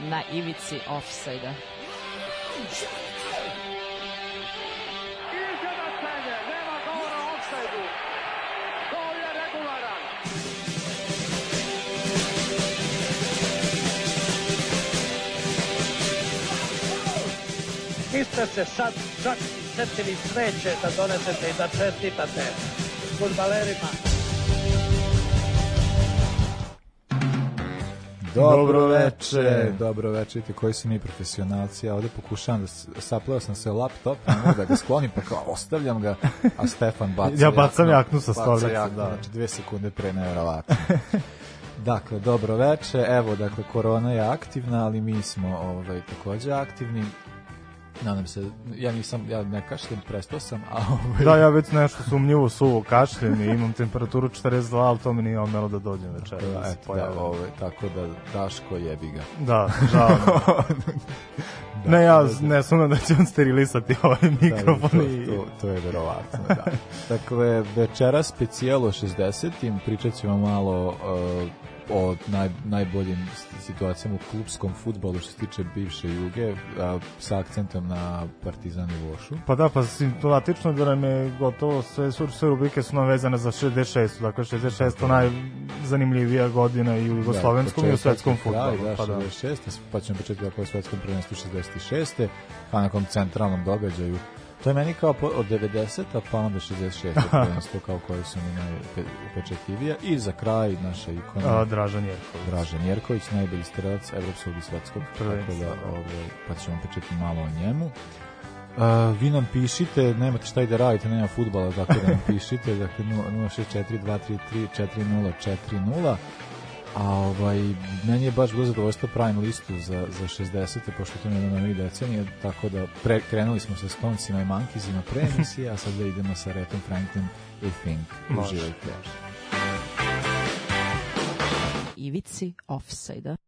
na ivici offside-a. niste se sad čak setili sreće da donesete i da čestitate futbalerima. Dobro veče, dobro veče, vidite koji su mi profesionalci, ja ovde pokušavam da sapleo sam se laptop, da ga sklonim, pa kao ostavljam ga, a Stefan baca Ja bacam jaknu. sa stolice, da. Znači dve sekunde pre nevjerovatno. dakle, dobro veče, evo, dakle, korona je aktivna, ali mi smo ovaj, takođe aktivni, Nadam se, ja nisam, ja ne kašljem, prestao sam, a ovaj... Da, ja već nešto sumnjivo suvo kašljem i imam temperaturu 42, ali to mi nije omelo da dođem večera. Da, Da, eto, da, ovaj, tako da Daško jebi ga. da, žao. Da, ne, ja da, da. ne sumnjam da će on sterilisati ovaj mikrofon to, i... to, to je verovatno, da. dakle, večera specijalo 60. Pričat ćemo malo uh, o naj, najboljim situacijama u klubskom futbolu što se tiče bivše Juge, a, sa akcentom na Partizan i Vošu. Pa da, pa simptomatično da nam je gotovo sve, sve rubrike su nam vezane za 66. Dakle, 66. je najzanimljivija godina i u jugoslovenskom i u svetskom futbolu. Da, Pa da. 66. Pa ćemo početi kako je svetskom prvenstvu 66. Pa nekom centralnom događaju To je meni kao po, od 90. pa onda 66. prvenstvo kao koje su mi najupečetljivija. I za kraj naša ikona A, Dražan Jerković. Dražan Jerković, najbolji strelac evropskog i svetskog, tako Prvenstva, da, da. ovaj, pa ćemo pričati malo o njemu. Uh, vi nam pišite, nemate šta i da radite, nema futbala, tako da nam pišite, dakle 064-233-4040, a ovaj, meni je baš bilo zadovoljstvo pravim listu za, za 60. pošto to je jedna novih decenija, tako da pre, krenuli smo sa Stoncima i Mankizima pre emisije, a sad da idemo sa Retom Franklin i Think. Uživajte. Ivici offside-a.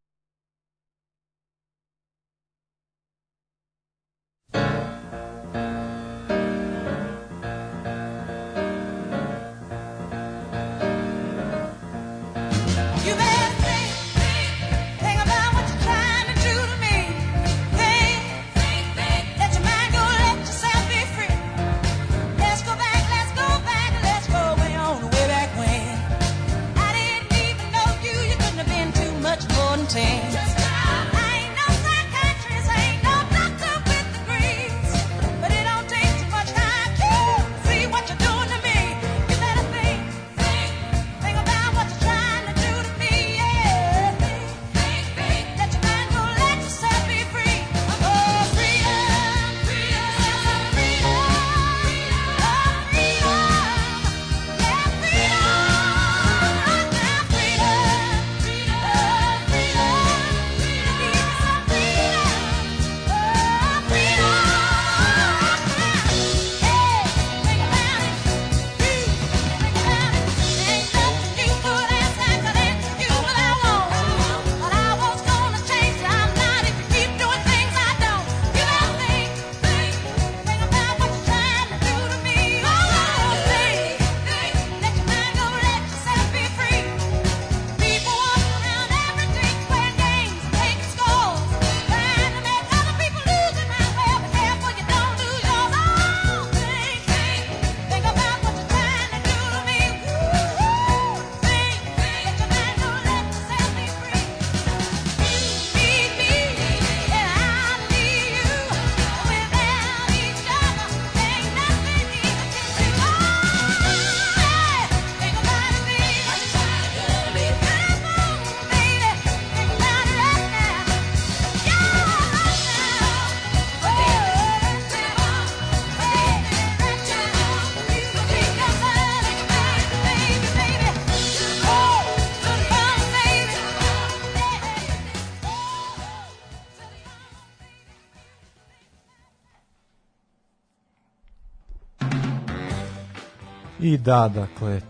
I da, dakle, e,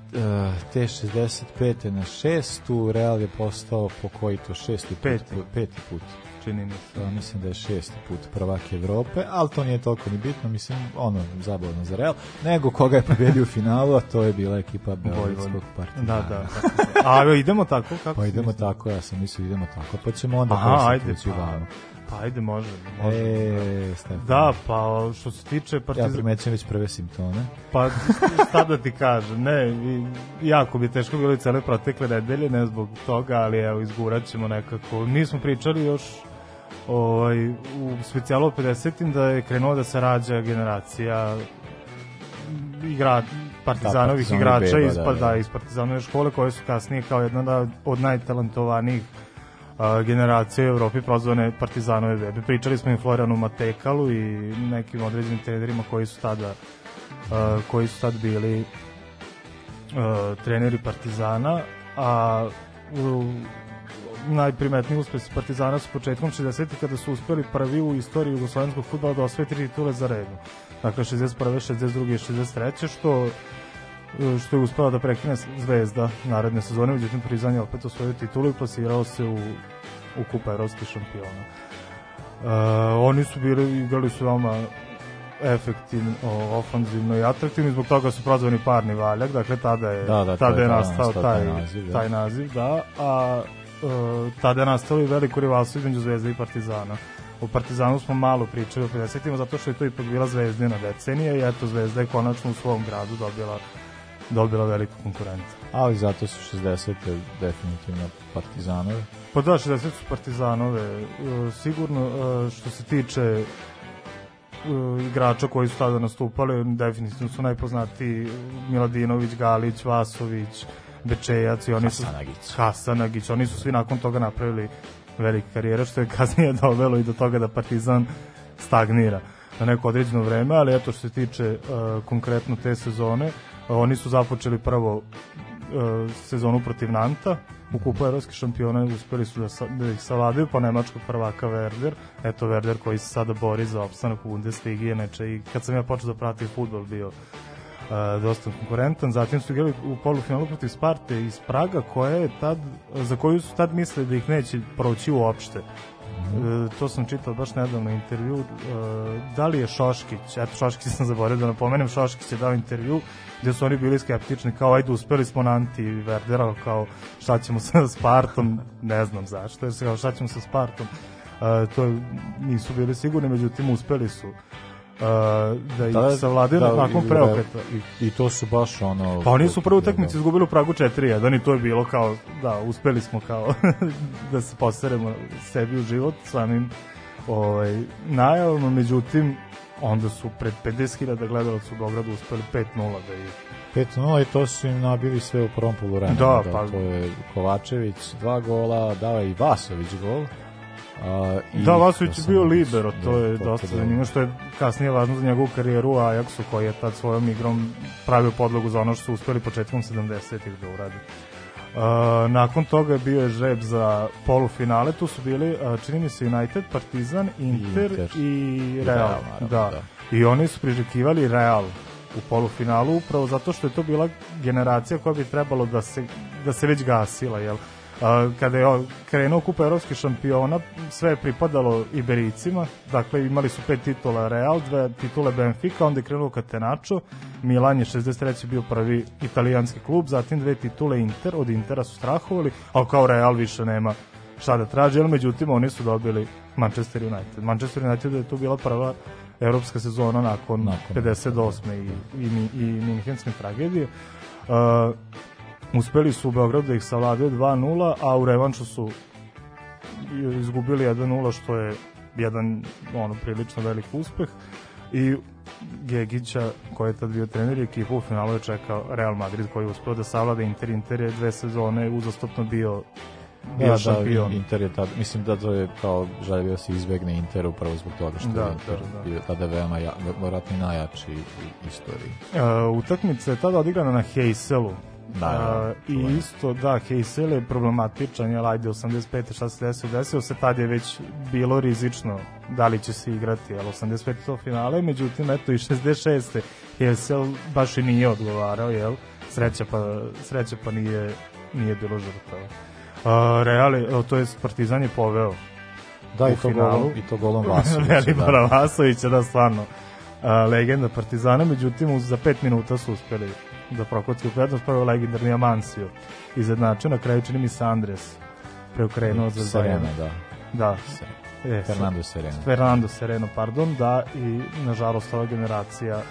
te 65. na 6. Real je postao po koji to šesti put? Peti. Peti put. čini mi se. Pa, mislim da je šesti put prvak Evrope, ali to nije toliko ni bitno, mislim, ono, zabavno za Real, nego koga je pobedio u finalu, a to je bila ekipa Beogradskog partizana. Da, da. A evo, idemo tako? Kako Pa idemo mislio? tako, ja sam mislio idemo tako, pa ćemo onda Aha, ajde, pa. Pa ajde, može. može. E, Stefan. Da, pa što se tiče Ja Partizana, primećam već prve simptome. pa šta da ti kažem, ne, jako bi teško bilo i cele protekle nedelje, ne zbog toga, ali evo, izgurat ćemo nekako. Mi smo pričali još ovaj, u specijalu o 50. da je krenuo da se rađa generacija igra, partizanovih Da, igrača Partizanovi iz, beba, pa, da, da, da. iz partizanove škole koje su kasnije kao jedna da, od najtalentovanijih generacije u Evropi prozvane partizanove bebe. Pričali smo i Florianu Matekalu i nekim određenim trenerima koji su tada koji su tad bili treneri Partizana, a u, najprimetniji uspesi Partizana su početkom 60. kada su uspeli prvi u istoriji jugoslovenskog futbala da osvoje tri titule za redom. Dakle, 61. 62. i 63. što što je uspela da prekine Zvezda naredne sezone, međutim Partizan je opet osvojio titulu i plasirao se u, u kupa evropskih šampiona. Uh, oni su bili, igrali su veoma efektivno, ofanzivno i atraktivno i zbog toga su prozvani parni valjak, dakle tada je, Da, da, tada je nastao nastao taj, taj naziv, da. taj naziv, da, a uh, tada je nastalo i veliko rivalstvo između Zvezde i Partizana. O Partizanu smo malo pričali u 50-ima zato što je to ipak bila zvezdina decenija i eto Zvezda je konačno u svom gradu dobila dobila veliku konkurentu. Ali zato su 60. definitivno Partizanove. Pa da, 60 su Partizanove. E, sigurno e, što se tiče e, igrača koji su tada nastupali, definitivno su najpoznatiji Miladinović, Galić, Vasović, Bečejac i oni su Hasanagić. Hasanagić, oni su svi nakon toga napravili velike karijere, što je kasnije dovelo i do toga da Partizan stagnira na neko određeno vreme, ali eto što se tiče uh, konkretno te sezone, uh, oni su započeli prvo uh, sezonu protiv Nanta, u kupu evropskih šampiona uspeli su da, da ih savladaju, pa nemačkog prvaka Werder, eto Werder koji se sada bori za opstanak u Bundesliga, inače i kad sam ja počeo da pratim futbol bio uh, dosta konkurentan. Zatim su igrali u polufinalu protiv Sparte iz Praga, koja je tad, za koju su tad mislili da ih neće proći uopšte. E, to sam čitao baš nedavno intervju e, da li je Šoškić eto Šoškić sam zaboravio da napomenem Šoškić je dao intervju gde su oni bili skeptični kao ajde uspeli smo na anti Verdera kao šta ćemo sa Spartom? Ne znam zašto jer se kao šta ćemo sa Spartom? E, to nisu bili sigurni međutim uspeli su e, da ih da, savladaju da, nakon i- preokreta. I, I to su baš ono... Pa oni su u prvoj utakmici izgubili u Pragu 4-1 i to je bilo kao, da, uspeli smo kao da se poseremo sebi u život samim ovaj, najavama, međutim, onda su pred 50.000 gledalaca u Beogradu uspeli 5-0 da ih 5-0 i to su im nabili sve u prvom poluvremenu. Da, pa- To je Kovačević dva gola, dao je i Vasović gol. A, i Da, Vasović je bio libero, to Da, je dosta da. zanimljivo, što je kasnije važno za njegovu karijeru u Ajaxu, koji je tad svojom igrom pravio podlogu za ono što su uspeli početkom 70-ih da uradi. Uh, nakon toga je bio je žreb za polufinale, tu su bili, uh, čini mi se, United, Partizan, Inter, Inter. i Real, Real. naravno, da. da. I oni su priželjkivali Real u polufinalu upravo zato što je to bila generacija koja bi trebalo da se, da se već gasila, jel? A, kada je krenuo kupa evropskih šampiona, sve je pripadalo Ibericima, dakle imali su pet titula Real, dve titule Benfica, onda je krenuo Catenaccio, Milan je 63. bio prvi italijanski klub, zatim dve titule Inter, od Intera su strahovali, a kao Real više nema šta da traži, ali međutim oni su dobili Manchester United. Manchester United je tu bila prva evropska sezona nakon, Nakon, 58. i, i, Mi- i Minhenske tragedije. Uh, uspeli su u Beogradu da ih savladaju 2-0, a u revanšu su izgubili 1-0, što je jedan ono prilično velik uspeh i Gegića, koji je tad bio trener i ekipu u finalu je čekao Real Madrid koji je uspeo da savlada Inter. Inter je dve sezone uzastopno bio bio Da, da, šampion. Inter je tad, mislim da to je kao želio se izbegne Inter upravo zbog toga što Da, je Inter da, da. bio tada veoma ja, vjerojatno i najjači u istoriji. Uh, utakmica je tada odigrana na Heyselu Da, da, A, I isto, da, Heysel je problematičan, jer ajde 85. šta se desio, desio se, tad je već bilo rizično da li će se igrati, jel 85. to finale, međutim, eto i 66. Heysel baš i nije odgovarao, jel, sreća pa, sreća pa nije, nije bilo žrtava. Uh, Real, je- to je Partizan je poveo Da, i to finalu. golom, i to golom Vasovića. Velibora da. Vasovića, da, stvarno a, legenda Partizana, međutim za pet minuta su uspeli da prokocku prednost, prvo legendarni Amansio izjednačio, na kraju čini mi se Andres preokrenuo za Serena, da. Da, e, Fernando Serena. Fernando Sereno, pardon, da i nažalost ova generacija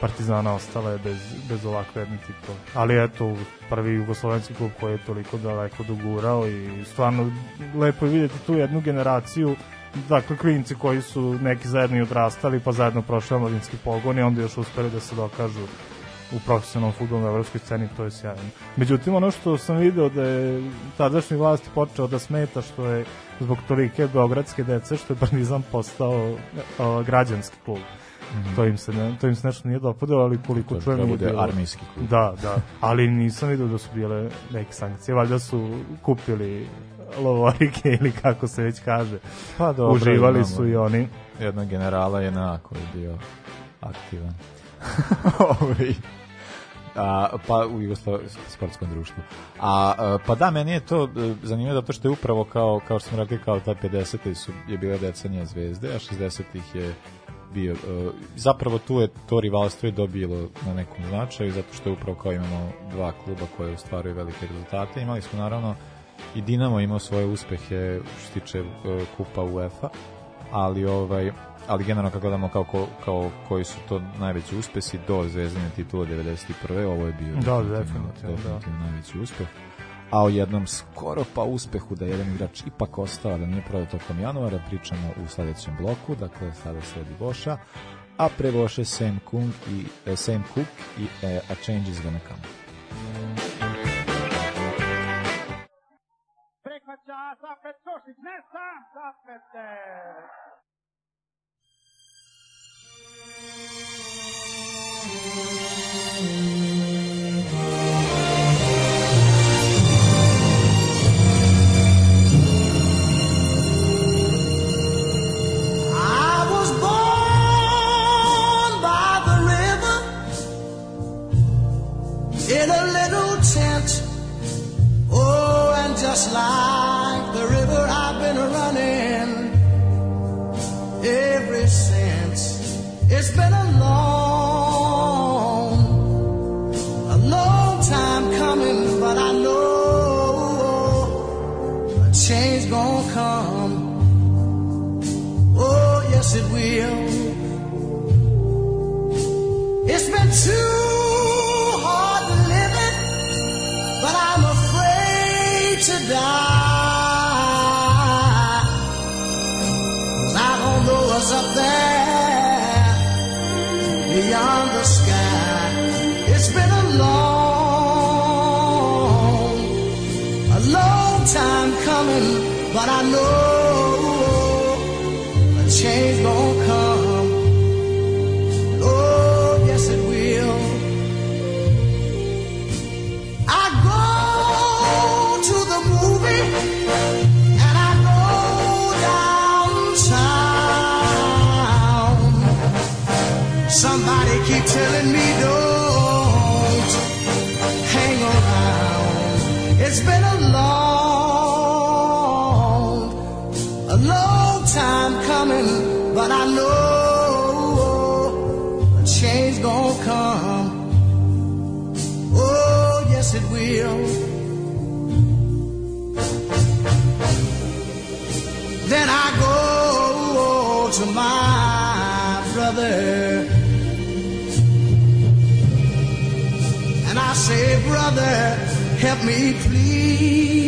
Partizana ostala je bez, bez ovakve jedne titule. Ali eto, prvi jugoslovenski klub koji je toliko daleko dogurao i stvarno lepo je vidjeti tu jednu generaciju dakle klinci koji su neki zajedno i odrastali pa zajedno prošli omladinski pogon i onda još uspeli da se dokažu u profesionalnom futbolu na evropskoj sceni, to je sjajno. Međutim, ono što sam video da je tadašnji vlast počeo da smeta što je zbog tolike beogradske dece što je Partizan postao a, građanski klub. To im se ne, to im se nešto nije dopadalo, ali koliko To čujem nije bude bilo. armijski klub. Da, da, ali nisam vidio da su bile neke sankcije, valjda su kupili lovorike ili kako se već kaže. Pa dobro, Uživali imamo su i oni. jednog generala JNA koji je bio aktivan. Ovaj, a, pa u sportskom društvu. A, a, pa da, meni je to e, zanimljivo zato što je upravo kao, kao što smo rekli, kao ta 50. su, je bila decenija zvezde, a 60-ih je bio, e, zapravo tu je to rivalstvo je dobilo na nekom značaju, zato što je upravo kao imamo dva kluba koje ostvaruju velike rezultate. Imali smo naravno i Dinamo imao svoje uspehe što se tiče e, kupa UEFA, ali ovaj ali generalno kako gledamo kao, ko- kao koji su to najveći uspesi do zvezdine titula 91. ovo je bio Da, definitivno, da. definitivno najveći uspeh a o jednom skoro pa uspehu da je jedan igrač ipak ostao da nije prodao tokom januara pričamo u sledećem bloku dakle sada sledi Voša a pre Voše Sam Kung i eh, Sam Cook i eh, A Change is Gonna Come Prihvaća Safet Košić, ne sam Safete. Keep telling me don't hang around. It's been a long, a long time coming, but I know help me please.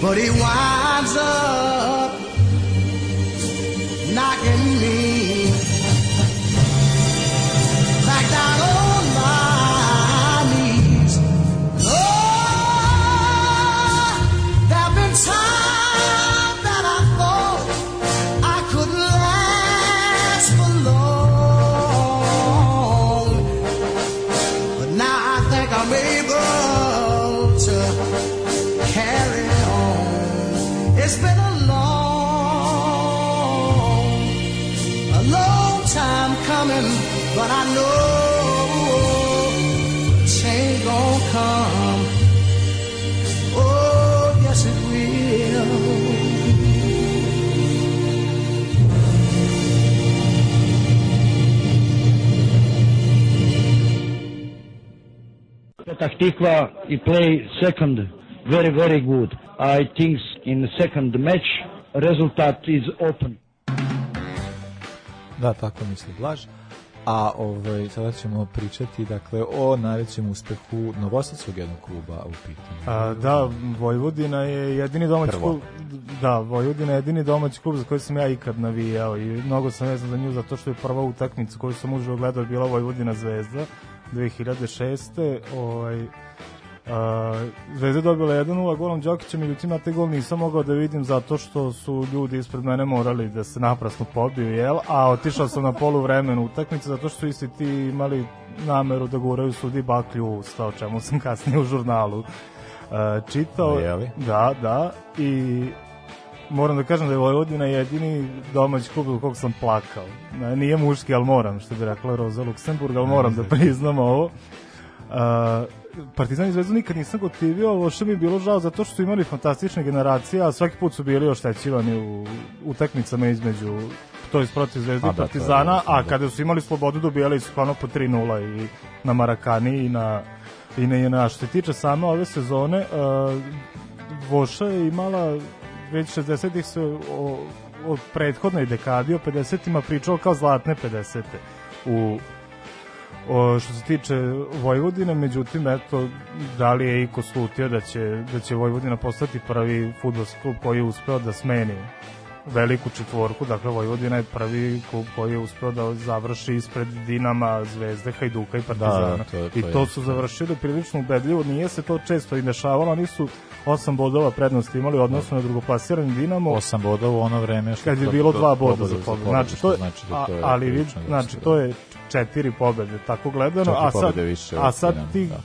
But he winds up Petah Tikva he play second very very good. I think in the second match result is open. Da, tako misli Blaž. A ovaj, sada ćemo pričati dakle, o najvećem uspehu Novosadskog jednog kluba u pitanju. A, da, Vojvodina je jedini domaći Prvo. klub, da, Vojvodina je jedini domaći klub za koji sam ja ikad navijao i mnogo sam vezan za nju zato što je prva utakmica koju sam uživo gledao bila Vojvodina Zvezda 2006. Ovaj, a, Zvezda je dobila 1-0 golom Đokića, međutim na te gol nisam mogao da vidim zato što su ljudi ispred mene morali da se naprasno pobiju, jel? A otišao sam na polu vremenu utakmice zato što su isti ti imali nameru da guraju sudi baklju u usta, o čemu sam kasnije u žurnalu uh, čitao. Je li? Da, da. I moram da kažem da je Vojvodina jedini domaći klub u kog sam plakao. Nije muški, ali moram, što bi rekla Roza Luksemburg, ali moram da priznam ovo. Uh, Partizan i Zvezdu nikad nisam gotivio, loše mi je bilo žao zato što su imali fantastične generacije, a svaki put su bili oštećivani u utakmicama između to je protiv Zvezde A i da, to je Partizana, jasno, a da. kada su imali slobodu dobijali su ono po 3-0 i na Marakani i na i na INA. Što se tiče same ove sezone, uh, Voša je imala već 60-ih se o, o prethodnoj dekadi, o 50-ima pričao kao zlatne 50 u o, što se tiče Vojvodine, međutim, eto, da li je Iko slutio da će, da će Vojvodina postati prvi futbolski klub koji je uspeo da smeni veliku četvorku, dakle Vojvodina je prvi klub koji je uspeo da završi ispred Dinama, Zvezde, Hajduka i Partizana. Da, da, to je- to I to su završili prilično ubedljivo, nije se to često i dešavalo, oni su osam bodova prednosti imali u odnosu na drugoplasirani Dinamo. 8 bodova u ono vreme što kad je bilo dva boda za pobedu. Znači, to je, znači da to je ali prilično znači, to je četiri pobede, tako gledano, a sad, više a sad ti da.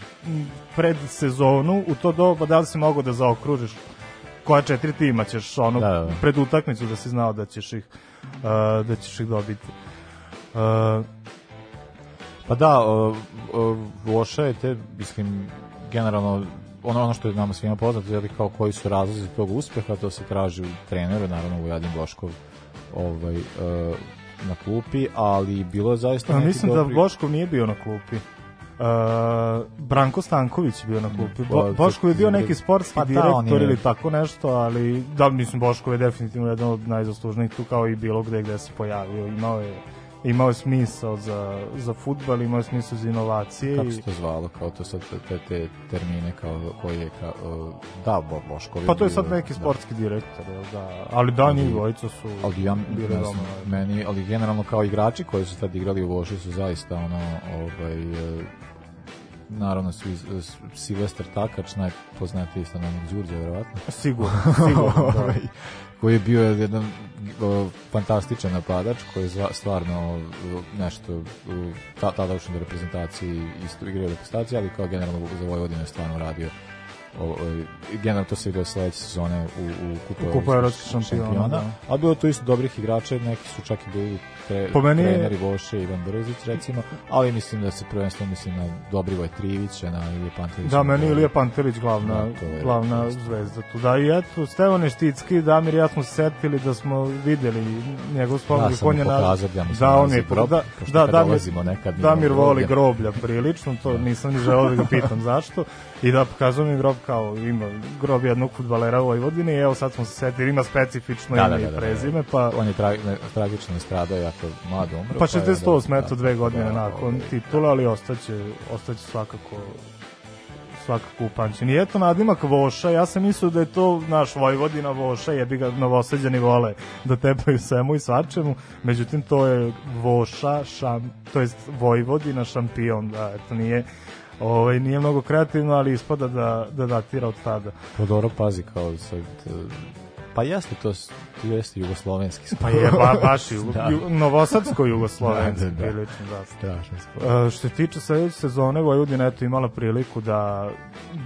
pred sezonu, u to doba, da li si mogao da zaokružiš koja četiri tima ćeš ono Da, da, da. pred utakmicu da si znao da ćeš ih uh, da ćeš ih dobiti. Uh, Pa da, o, o, loša je te, mislim, generalno, ono, ono što je nama svima poznato, je kao koji su razlozi tog uspeha, to se traži u treneru, naravno Vojadin Boškov ovaj, e, na klupi, ali bilo je zaista a neki mislim dobri... da Boškov nije bio na klupi. Uh, Branko Stanković bio na klupi. Bo, Pa, Boškov je bio neki sportski Pa da, direktor ili tako nešto, ali da, mislim, Boškov je definitivno jedan od najzaslužnijih tu kao i bilo gde gde se pojavio. Imao je imao je smisao za, za futbal, imao je smisao za inovacije. Kako se to zvalo, kao to sad te, te, te termine kao koji je kao, da, Bo, Boškov Pa to je sad neki da. sportski direktor, jel da. Ali da, njih dvojica su ali ja bili važni. meni, ali generalno kao igrači koji su tad igrali u Voši su zaista ono, ovaj, naravno svi, s- Silvestar Takač, najpoznatiji stanovnik Đurđe, verovatno, Sigurno, sigurno, da. Ovaj, koji je bio jedan o, fantastičan napadač koji je stvarno nešto u ta, tada do reprezentaciji isto igrao u reprezentaciji, ali kao generalno za Vojvodinu je stvarno radio generalno to se vidio sledeće sezone u, u kupu, Kupu evropskih šampiona, da. a bilo tu isto dobrih igrača, neki su čak i bili tre, Po meni treneri Voše, Ivan Brzić recimo, ali mislim da se prvenstveno mislim na Dobrivoje Trivića, na Ilije Pantovića. Da, meni je Ilija Pantelić glavna, Da, to je- glavna zvezda tu. Da, i eto, Stevane Šticki, Damir i ja smo se setili da smo videli njegov spomenik. Ja mu on je na- se da, on je, grob, da, da, Damir, nekad Damir voli groblja. groblja prilično, to nisam ni želeo da ga pitam zašto. I da pokazao mi grob kao ima grob jednog futbalera u Vojvodini i evo sad smo se setili, ima specifično Da, ime da, da, i da, da. prezime, pa On je tra, ne, tragično nastradao, jako mlad umro. Pa je 68 onda- eto dve godine da, nakon ovaj, titula, ali ostaće, ostaće svakako svakako upamćen. I eto nadimak Voša, ja sam mislio da je to naš Vojvodina Voša, jebi ga novosađani vole da tepaju svemu i svačemu, međutim to je Voša, šam, to jest Vojvodina šampion, da, eto nije Ovaj, nije mnogo kreativno, ali ispada da, da datira od tada. Pa dobro, pazi, kao sad... Pa jeste to, to jeste jugoslovenski sport. Pa je ba, baš ju, Da. ju, novosadsko-jugoslovenski, Da, da, da. prilično, da. Strašan sport. E, što se tiče sledeće sezone, Vojvodina eto imala priliku da,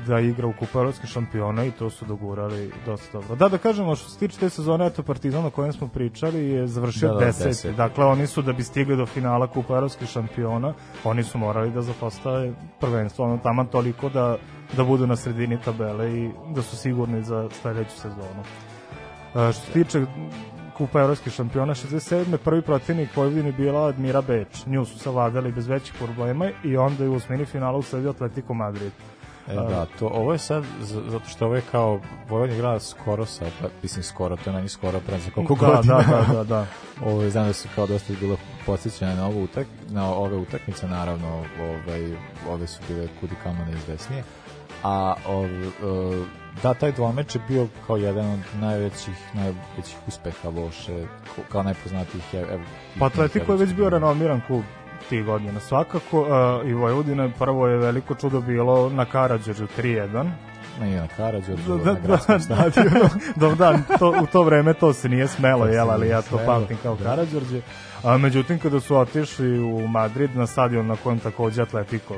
da igra u kupu evropskih šampiona i to su dogurali dosta dobro. Da, da kažemo, što se tiče te sezone, eto Partizan o kojem smo pričali je završio Da, da, deseti. deseti. Dakle, oni su da bi stigli do finala kupa evropskih šampiona, oni su morali da zapostave prvenstvo, ono taman toliko da, da budu na sredini tabele i da su sigurni za sledeću sezonu. Što se tiče Kupa evropskih šampiona 67. Prvi protivnik Vojvodini bila Admira Beč. Nju su savladali bez većih problema i onda je u osmini finala usledio Atletico Madrid. E, da, to, ovo je sad, zato što ovo je kao, Vojvodina igrala skoro sa, pa, mislim skoro, to je meni skoro pre za koliko da, godina. Da, da, da, da. Ovo, znam da su kao dosta bilo podsjećane na, ovu utak, na ove utakmice, naravno, ovaj, ove su bile kudi kamo neizvesnije. A ov, e, da, taj dvomeč je bio kao jedan od najvećih, najvećih uspeha Loše, ko- kao najpoznatijih. Ev, Pa Atletico je već bio renomiran klub tih godina. Svakako, uh, i Vojvodina prvo je veliko čudo bilo na Karadžođu 3-1. Ne, na Karadžorđu, Da, na da, gradskom da, stadionu. da, da, to, u to vreme to se nije smelo, To jel, ali ja to pamtim kao Da. Karadžorđe. A, međutim, kada su otišli u Madrid na stadion na kojem takođe Atletico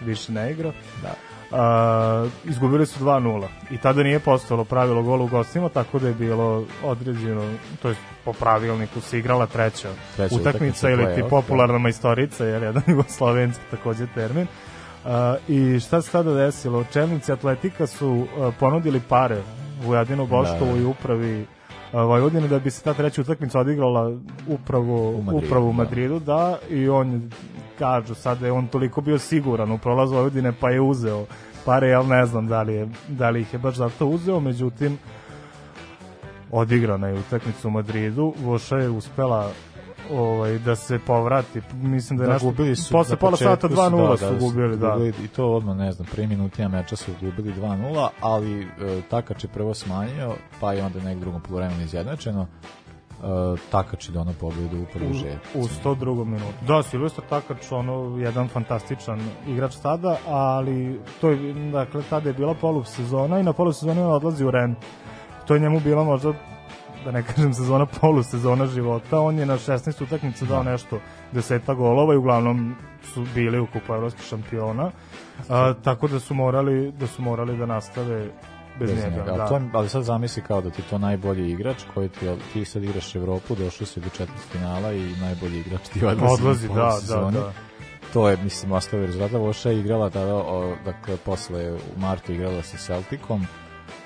više ne igra, Da. A, izgubili su 2-0 i tada nije postalo pravilo gola u gostima, tako da je bilo određeno, to je po pravilniku se igrala treća, Treća utakmica ili ti popularna majstorica, jer jedan jugoslovenski takođe termin. Uh, I šta se tada desilo? Čelnici Atletika su uh, ponudili pare Vujadinu Boškovu Da. i upravi uh, Vojvodine da bi se ta treća utakmica odigrala upravo U Madridu, upravo u da. Madridu, da, i on kažu sad da je on toliko bio siguran u prolaz Vojvodine pa je uzeo pare, ja ne znam da li, je, da li ih je baš zato uzeo, međutim odigrana je utakmica u Madridu, Voša je uspela ovaj, da se povrati, mislim da je Da, nešto, gubili su posle pola sata početku 2-0 su, su, gubili, da. gubili, I to odmah, ne znam, prvi minutina meča su gubili 2-0, ali e, Takač je prvo smanjio, pa je onda nek drugom polovremenu izjednačeno. E, Takač je donao pobedu u prvu žetku. u 102. minutu. Da, Silvestar Takač, ono, jedan fantastičan igrač tada, ali to je, dakle, tada je bila polusezona i na polusezoni on odlazi u Ren. To je njemu bila možda da ne kažem sezona polusezona života, on je na 16 utakmica dao nešto deseta golova i uglavnom su bili u kupu evropskih šampiona. A, tako da su morali da su morali da nastave bez, bez njega. njega. Da. Ali, to, ali sad zamisli kao da ti to najbolji igrač koji ti, ti sad igraš Evropu, došao si do četvrt finala i najbolji igrač ti odlazi, Odlazi, da, da, polusezoni. da. To je, mislim, ostavio rezultata. Voša je igrala tada, o, dakle, posle u martu igrala sa Celticom.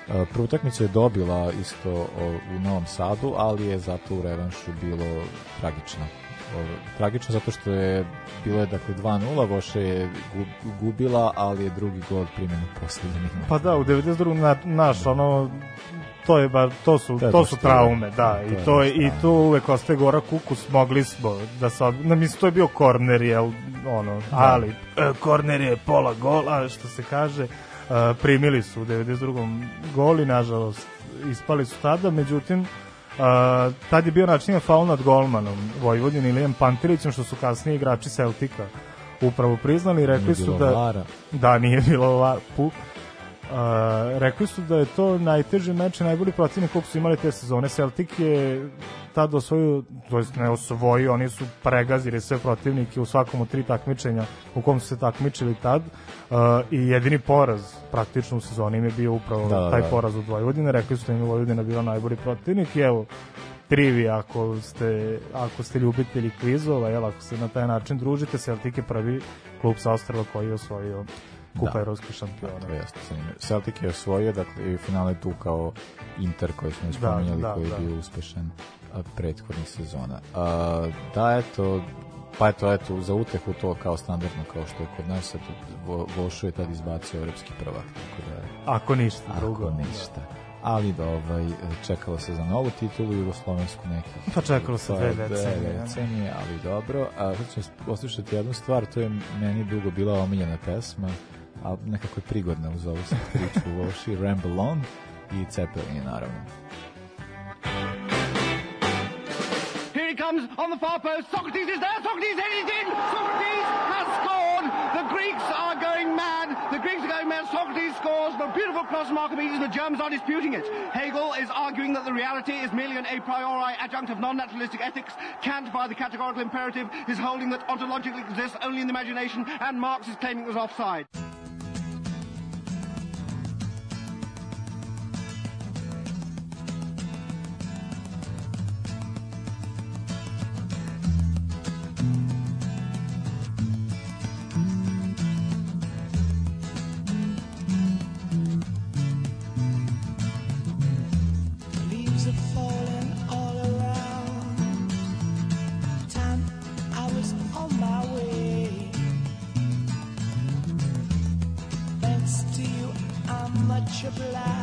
E, Prvu utakmicu je dobila isto o, u Novom Sadu, ali je zato u revanšu bilo tragično. O, tragično zato što je bilo je dakle 2-0, Voša je gu- gubila, ali je drugi gol primjen u poslednji minut. Pa da, u 92. Na, naš, ono, to je bar, to su, To to su to. traume, da, To i to je, i tu uvek ostaje gora kukus, mogli smo da se, na, mislim, to je bio korner, jel, ono, ali, e, korner je pola gola, što se kaže, e, primili su u 92. goli, nažalost, ispali su tada, međutim, Uh, tad je bio načinjen faul nad golmanom Vojvodin Ilijem Pantilićem, što su kasnije igrači Celtika upravo priznali i rekli su da vara. da nije bilo pu, Uh, rekli su da je to najteži meč i najbolji protivnik koliko su imali te sezone. Celtic je tad osvojio, to jest ne osvojio, oni su pregazili sve protivnike u svakom od tri takmičenja u kom su se takmičili tad uh, i jedini poraz praktično u sezoni im je bio upravo Da, taj da. poraz od Vojvodine. Rekli su da im je Vojvodina bila najbolji protivnik i evo, trivi ako ste, ako ste ljubitelji kvizova, jel, ako se na taj način družite, Celtic je prvi klub sa ostrava koji je osvojio kupa Da. evropskih šampiona. To jeste zanimljivo. Celtic je osvojio, dakle, i finale tu kao Inter koji smo Da, spominjali, da, koji je da. bio uspešan prethodnih sezona. A, da, eto, pa eto, eto, za utehu to kao standardno, kao što je kod nas, eto, Vo- Vošu je tad izbacio evropski prvak, tako da, Ako ništa drugo. ako ništa. Ali da, ovaj, čekalo se za novu titulu jugoslovensku nekih. Pa čekalo se Pa, dve dve decenije, ja. decenije, ali dobro. A sad ćemo poslušati jednu stvar, to je meni dugo bila omiljena pesma, a nekako je prigodna uz ovu priču u Ramble On i Cepelin, naravno. Here he comes on the far post. Socrates is there. Socrates headed in. Socrates has scored. The Greeks are going mad. The Greeks are going mad. Socrates scores. The beautiful cross from Archimedes. The Germans are disputing it. Hegel is arguing that the reality is merely an a priori adjunct of non-naturalistic ethics. Kant, by the categorical imperative, is holding that ontologically exists only in the imagination, and Marx is claiming it was offside. I'm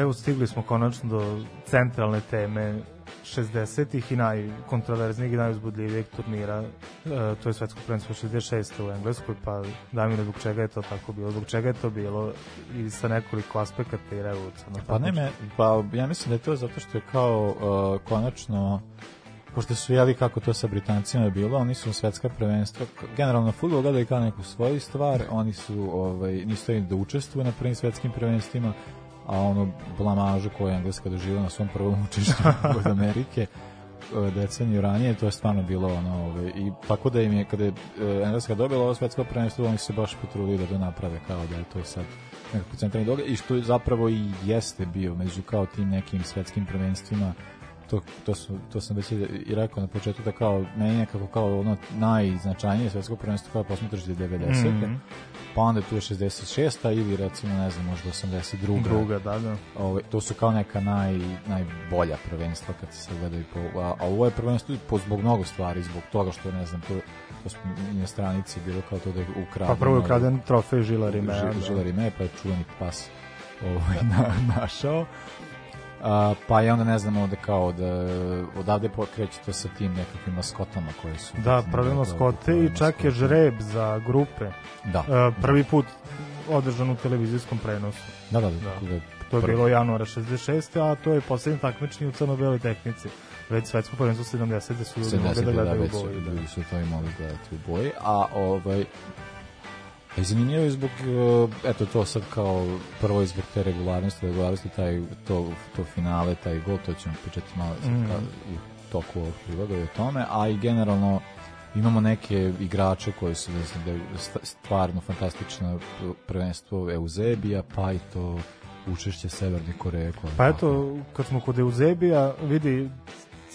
Evo, stigli smo konačno do centralne teme 60-ih i najkontroverznijeg i najuzbudljivijeg turnira, e, to je svetsko prvenstvo 66. u Engleskoj, pa Damire, zbog čega je to tako bilo? Zbog čega je to bilo i sa nekoliko aspekata i revolucionarno? Pa ne me, pa ja mislim da je to zato što je kao uh, konačno pošto su jeli kako to sa Britancima je bilo, oni su svetska prvenstva, generalno fudbal gledali kao neku svoju stvar, oni su ovaj, nisu da učestvuju na prvim svetskim prvenstvima, a ono blamažu koju je Engleska doživjela na svom prvom učešću od Amerike e, deceniju ranije, to je stvarno bilo ono, ovaj, i tako da im je, kada je e, Engleska dobila ovo svetsko prvenstvo, oni su se baš potrudili da to naprave kao da je to sad nekako centralni događaj i što je zapravo i jeste bio među kao tim nekim svetskim prvenstvima to, to, su, to sam već i rekao na početku da kao meni nekako kao ono najznačajnije svetsko prvenstvo kao posmetraš 90. Mhm. pa onda tu je 66. ili recimo ne znam možda 82. Druga, da, da. Ove, to su kao neka naj, najbolja prvenstva kad se gledaju po, a, a ovo je prvenstvo po, zbog mnogo stvari, zbog toga što ne znam, to, to smo i na stranici bilo kao to da je ukradeno. Pa prvo je ukraden trofej Žila Rime. Ži- Žila Rime, pa je čuveni pas ovaj, na, našao. A, pa je onda ne znam ovde kao da odavde pokreće to sa tim nekakvim maskotama koje su Da, prave maskote i čak je žreb za grupe. Da. E, prvi put održan u televizijskom prenosu. Da, da, da. Da. da To je prvi. bilo januara 66. a to je poslednji takmičenje u crno-beloj tehnici. Već svetsko prvenstvo 70. su ljudi mogli 70 da da, gledaju već u boji. Da. ljudi su to i mogli gledati u boji, a ovaj a zanimljivo je zbog, e, eto to sad kao prvo je zbog te regularnosti, regularnosti taj, to, to finale, taj gol, to ćemo pričati malo Mhm. kao u toku ovog priloga i o tome, a i generalno imamo neke igrače koji su ne znam, da je stvarno fantastično prvenstvo Eusebija, pa i to učešće Severne Koreje. Pa eto, kad smo kod Eusebija, vidi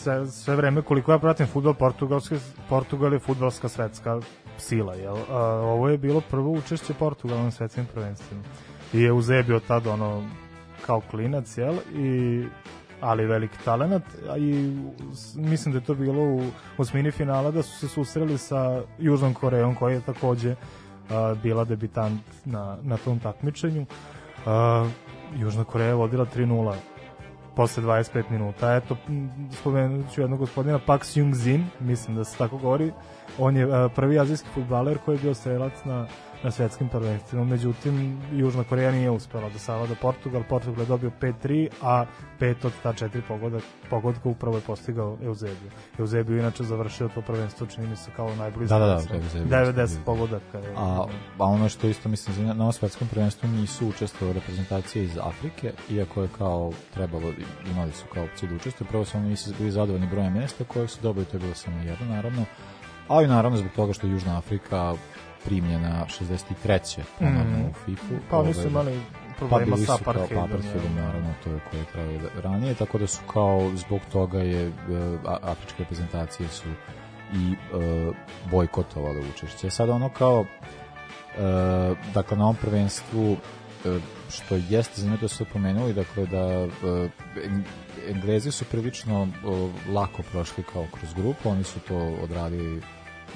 sve, sve vreme koliko ja pratim futbol Portugalske, Portugal je futbalska svetska sila, jel? A, ovo je bilo prvo učešće Portugala na svetskim prvenstvima. I Eusebio tad ono kao klinac, jel? I ali veliki talenat a i mislim da je to bilo u osmini finala da su se susreli sa Južnom Korejom koja je takođe a, bila debitant na, na tom takmičenju a, Južna Koreja je vodila 3-0 posle 25 minuta. Eto, spomenut ću jednog gospodina Pak Seung Zin, mislim da se tako govori. On je a, prvi azijski futbaler koji je bio strelac na, na svetskim prvenstvima. Međutim, Južna Koreja nije uspela da savlada Portugal. Portugal je dobio 5-3, a pet od ta četiri pogoda, pogodka upravo je postigao Eusebio. Eusebio inače završio to prvenstvo, čini mi se kao najbolji Da, da, da, je 90 bio. pogodaka. Je, A, a ono što isto mislim za na ovom svetskom prvenstvu nisu učestvovali reprezentacije iz Afrike, iako je kao trebalo, imali su kao opciju da učestvuju, prvo su oni nisu bili zadovoljni brojem mjesta koje su dobili, to je bilo samo jedno naravno, ali naravno zbog toga što Južna Afrika primljena 63. ponovno Mhm. u FIFA. Pa oni su imali problema sa Pa kao apartheidom. apartheidom, naravno, to je koje je trajalo ranije, tako da su kao, zbog toga je, e, afričke reprezentacije su i e, bojkotovale učešće. Sad ono kao, e, dakle, na ovom prvenstvu, što jeste zanimljivo da su pomenuli, dakle, da Eng- Englezi su prilično lako prošli kao kroz grupu, oni su to odradili,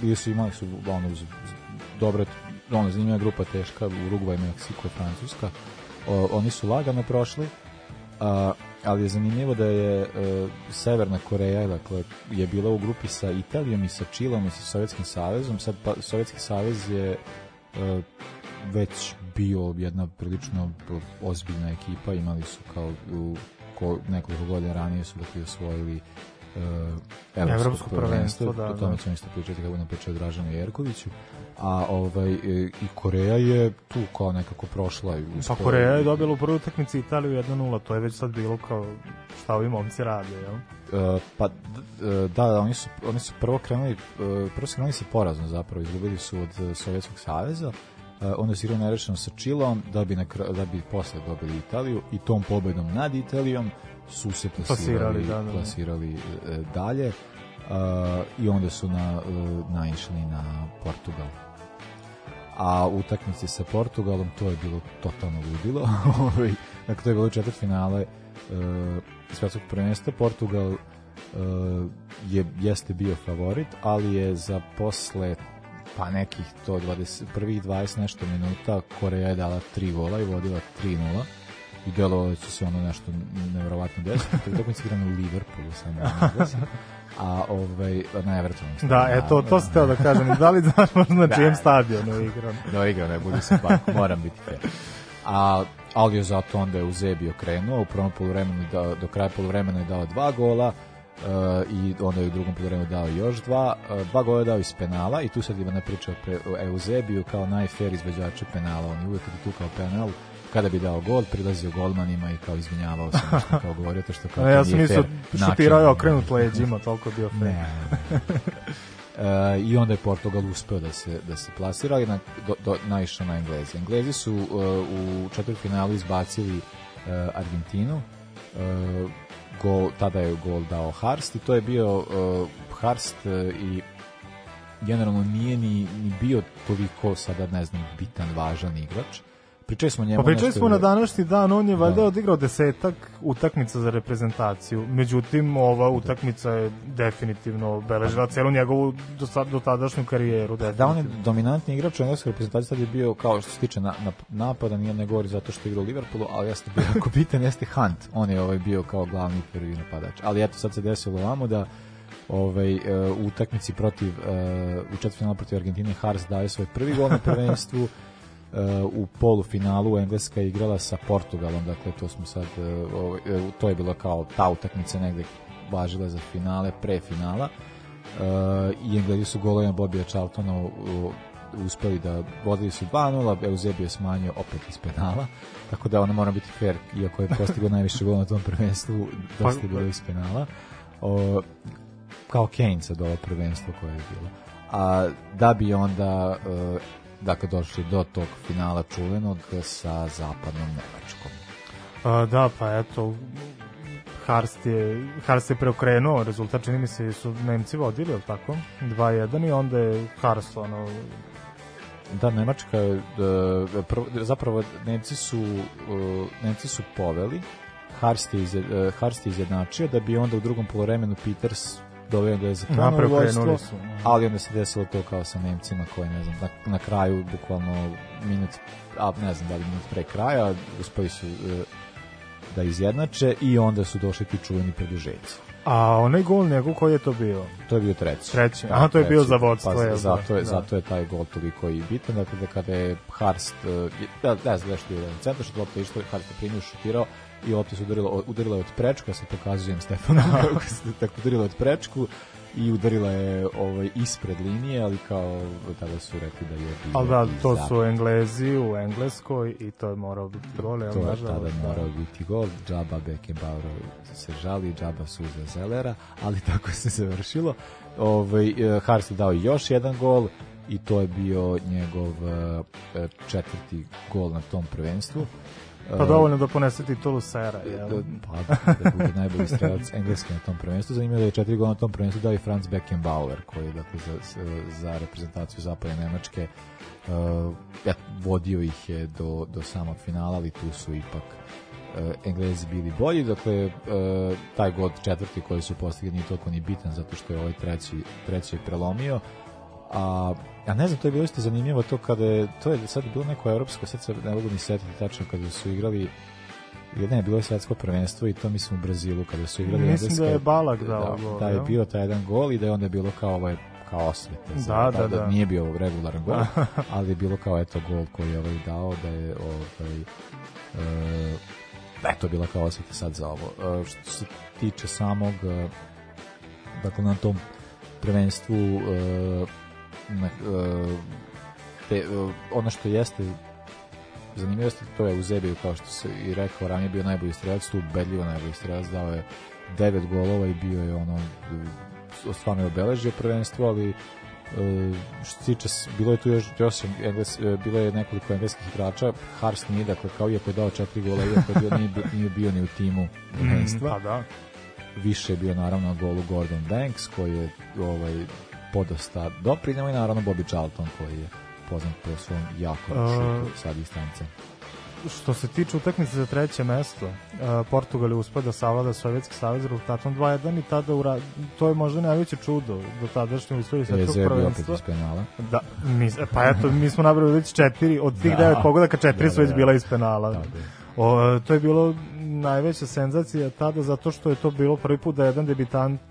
bili su imali su ono, dobre, ono, zanimljiva grupa teška, Uruguay, Meksiko, Francuska, o, oni su lagano prošli, a, ali je zanimljivo da je e, Severna Koreja dakle, je bila u grupi sa Italijom i sa Čilom i sa Sovjetskim savezom. Sad pa, Sovjetski savez je e, već bio jedna prilično ozbiljna ekipa, imali su kao u ko, nekoliko godina ranije su dakle osvojili e, evropsko, Evropsko prvenstvo, da, o tome da. ćemo isto pričati kako nam pričao Dražanu Jerkoviću a ovaj e, i Koreja je tu kao nekako prošla i Pa Koreja je dobila u prvoj utakmici Italiju 1-0, to je već sad bilo kao šta ovi momci rade, jel? E, pa e, da, da, oni su, oni su prvo krenuli, e, prvo su krenuli sa porazom zapravo, izgubili su od Sovjetskog saveza, e, onda su igrali nerešeno sa Čilom, da bi, na, da bi posle dobili Italiju i tom pobedom nad Italijom su se plasirali, Plasirali, da, da, da. plasirali dalje e, i onda su na, e, naišli na Portugal a u utakmici sa Portugalom to je bilo totalno ludilo. Ovaj, dakle, to je bilo četvrt finale e, svetskog prvenstva. Portugal e, je, jeste bio favorit, ali je za posle pa nekih to 20, prvih 20 nešto minuta Koreja je dala tri gola i vodila 3-0 i delovalo će se ono nešto nevjerovatno desiti. Je utakmica igrana u Liverpoolu Engleskom. A ovaj na Evertonu. Da, eto, to sam teo da kažem. Da li znaš možda na Da. čijem stadionu je igran? Da igra, ne budi se pa, moram biti fair. A, ali je zato onda je Uzebi okrenuo, u prvom poluvremenu je dao, do kraja poluvremena je dao dva gola, Uh, i onda je u drugom poluvremenu dao još dva, uh, dva gola je dao iz penala i tu sad Ivana priča o, pre, o Eusebiju kao najfair izveđaču penala, on je uvek tu kao penal kada bi dao gol, prilazio golmanima i kao izvinjavao se nešto kao govorio to što kao ja sam mislio, šutirao je okrenut leđima, toliko bio fair. Ne. E, I onda je Portugal uspeo da se, da se plasira i na, do, do, naišao na Englezi. Englezi su e, u četvrtfinalu izbacili e, Argentinu. E, gol, tada je gol dao Harst i to je bio e, Harst e, i generalno nije ni, ni bio toliko sada ne znam bitan, važan igrač Pričali smo njemu Pa pričali smo na današnji dan, on je valjda Da. odigrao desetak utakmica za reprezentaciju. Međutim, ova utakmica je definitivno obeležila celu njegovu do sad, dotadašnju karijeru. Da, on je dominantni igrač u engleskoj reprezentaciji, sad je bio, kao što se tiče na, na, napada, nije ne govori zato što je igrao u Liverpoolu, ali jeste bio jako bitan, jeste Hunt. On je ovaj, bio kao glavni prvi napadač. Ali eto, sad se desilo ovamo da ovaj, e, u utakmici protiv, e, u četvrtfinalu protiv Argentine, Hars daje svoj prvi gol na prvenstvu, u polufinalu Engleska je igrala sa Portugalom, dakle to smo sad e, ovaj, e, to je bilo kao ta utakmica negde važila za finale, pre finala. E, i Englezi su golovima Bobija Charltona uspeli da vodili su 2-0, Eusebio je smanjio opet iz penala, tako da ona mora biti fair, iako je postigao najviše gola na tom prvenstvu, dosta je bilo iz penala. O, kao Kane sad ovo prvenstvo koje je bilo. A da bi onda dakle došli do tog finala čuvenog sa zapadnom Nemačkom. A, da, pa eto, Harst je, Harst je preokrenuo rezultat, čini mi se su Nemci vodili, je tako? 2-1 i onda je Harst ono, Da, Nemačka je, e, zapravo Nemci su, e, Nemci su poveli, Harst je, izje- e, Harst je izjednačio, da bi onda u drugom polovremenu Peters doveo u preokrenuli vojstvo, su. ali onda se desilo to kao sa Nemcima koji, ne znam, na, na kraju, bukvalno minut, a ne znam da li minut pre kraja, uspeli su e, da izjednače i onda su došli ti čuveni produžeci. A onaj gol njegov koji je to bio? To je bio treći. Treći. Aha, to je bio za vodstvo, Pa, da? zato, je, Da. zato je taj gol toliko i bitan. Dakle, da kada je Harst, uh, da, ne znam nešto je jedan centar, što lopta je išlo, Harst je primio, šutirao i lopta se udarila, udarila je od prečku, ja se pokazujem Stefanu, kako se tako udarila od prečku i udarila je ovaj, ispred linije, ali kao tada su rekli da je bio Ali da, to su Englezi u Engleskoj i to je morao biti gol, jel to je tada da. morao biti gol, džaba Beckenbauer se žali, džaba suza Zelera, ali tako se završilo. Ovaj, eh, Harst je dao još jedan gol i to je bio njegov eh, četvrti gol na tom prvenstvu. Pa Eh, dovoljno da ponese titulu Sera, jel? da, pa, da bude najbolji strelac engleski na tom prvenstvu. Zanimljivo da je četiri gola na tom prvenstvu dao i Franz Beckenbauer, koji je dakle, za, za reprezentaciju zapadne Nemačke uh, ja, vodio ih je do, do samog finala, ali tu su ipak uh, Englezi bili bolji, dakle uh, taj god četvrti koji su postigli nije toliko ni bitan zato što je ovaj treći, treći prelomio a ja ne znam, to je bilo isto zanimljivo to kada je, to je sad bilo neko evropsko, sad se ne mogu ni setiti tačno kada su igrali je bilo svetsko prvenstvo i to mislim u Brazilu kada su igrali Mislim engleska- da je Balak dao da, gol, da je bio taj jedan gol i da je onda bilo kao ovaj kao osveta. Da, da, da. Nije bio regularan gol, ali je bilo kao eto gol koji je ovaj dao da je ovaj e, da je to bila kao osveta sad za ovo. E, što se tiče samog e, dakle na tom prvenstvu e, na, e, te, e, ono što jeste zanimljivo jeste to je u Zebiju kao što se i rekao ranije bio najbolji strelac tu ubedljivo najbolji strelac dao je devet golova i bio je ono e, stvarno je obeležio prvenstvo ali što se tiče bilo je tu još, još engles, bilo je nekoliko engleskih igrača Harst nije dakle kao iako je dao četiri gola iako je bio, nije, nije bio ni u timu prvenstva Pa da. više je bio naravno na golu Gordon Banks koji je ovaj podosta doprineo i naravno Bobby Charlton koji je poznat po svom jako šutu sa distance. Što se tiče utakmice za treće mesto, uh, Portugal je uspio da savlada Sovjetski savez rezultatom 2-1 i tada ura, to je možda najveće čudo do tadašnje svetskog Ezebi opet prvenstva. iz penala. Da, mi, pa eto, mi smo nabrali već četiri, od tih Da. devet pogodaka četiri Da, su da, već da. bila iz penala. Je. O, to je bilo najveća senzacija tada zato što je to bilo prvi put da jedan debitant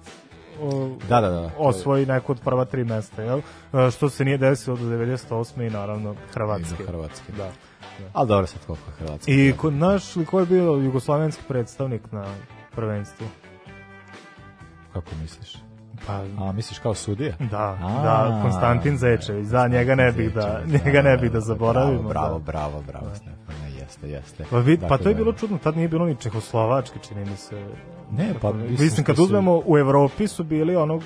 o, Da, da, da. Osvoji neko od prva tri mesta, jel? E, Što se nije desilo do 98. i naravno Hrvatske. I Hrvatske. Da. Ali dobro sad koliko je Hrvatska. I ko, naš li ko je bio jugoslovenski predstavnik na prvenstvu? Kako misliš? Pa, A, misliš kao sudija? da, A, da, Konstantin Zečević, da, njega ne bih da, njega ne bih da zaboravimo. Bravo, da. bravo, bravo, bravo, Stefane, jeste, jeste. Pa, vid, pa Dakle, to je bilo čudno, tad nije bilo ni čehoslovački, čini mi se. Ne, pa Mislim, mislim kad što su- uzmemo u Evropi su bili ono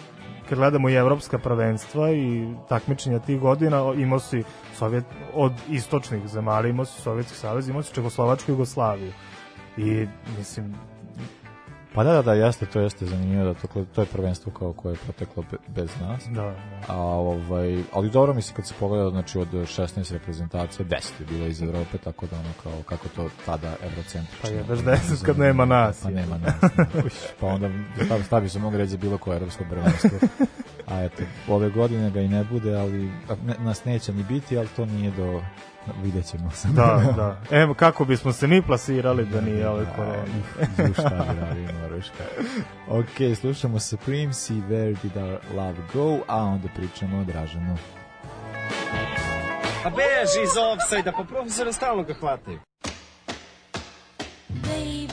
kad gledamo i evropska prvenstva i takmičenja tih godina, imao si Sovjet, od istočnih zemalja, imao si Sovjetski savez, imao si Čehoslovačku Jugoslaviju. I, mislim, Pa da, da, da, jeste, to jeste zanimljivo, da to, to je prvenstvo kao koje je proteklo be- bez nas. Da, da. A, ovaj, ali dobro mislim kad se pogleda, znači od 16 reprezentacija, 10 je bilo iz Evrope, tako da ono kao, kako to tada evrocentrično. Pa jebeš 10 kad nema nas, Pa je. nema nas. ne. Uš, pa onda stavi, stavi se mogu reći da je bilo koje evropsko prvenstvo. A eto, ove godine ga i ne bude, ali ne, nas neće ni biti, ali to nije do vidjet ćemo se. Da, da. Evo kako bismo se mi plasirali da nije ove korone. Aj, šta bi radio Norveška. Ok, slušamo Supremes i Where Did Our Love Go, a onda pričamo o Dražanu. A beži iz offside pa profesora stalno ga hvataju. Baby,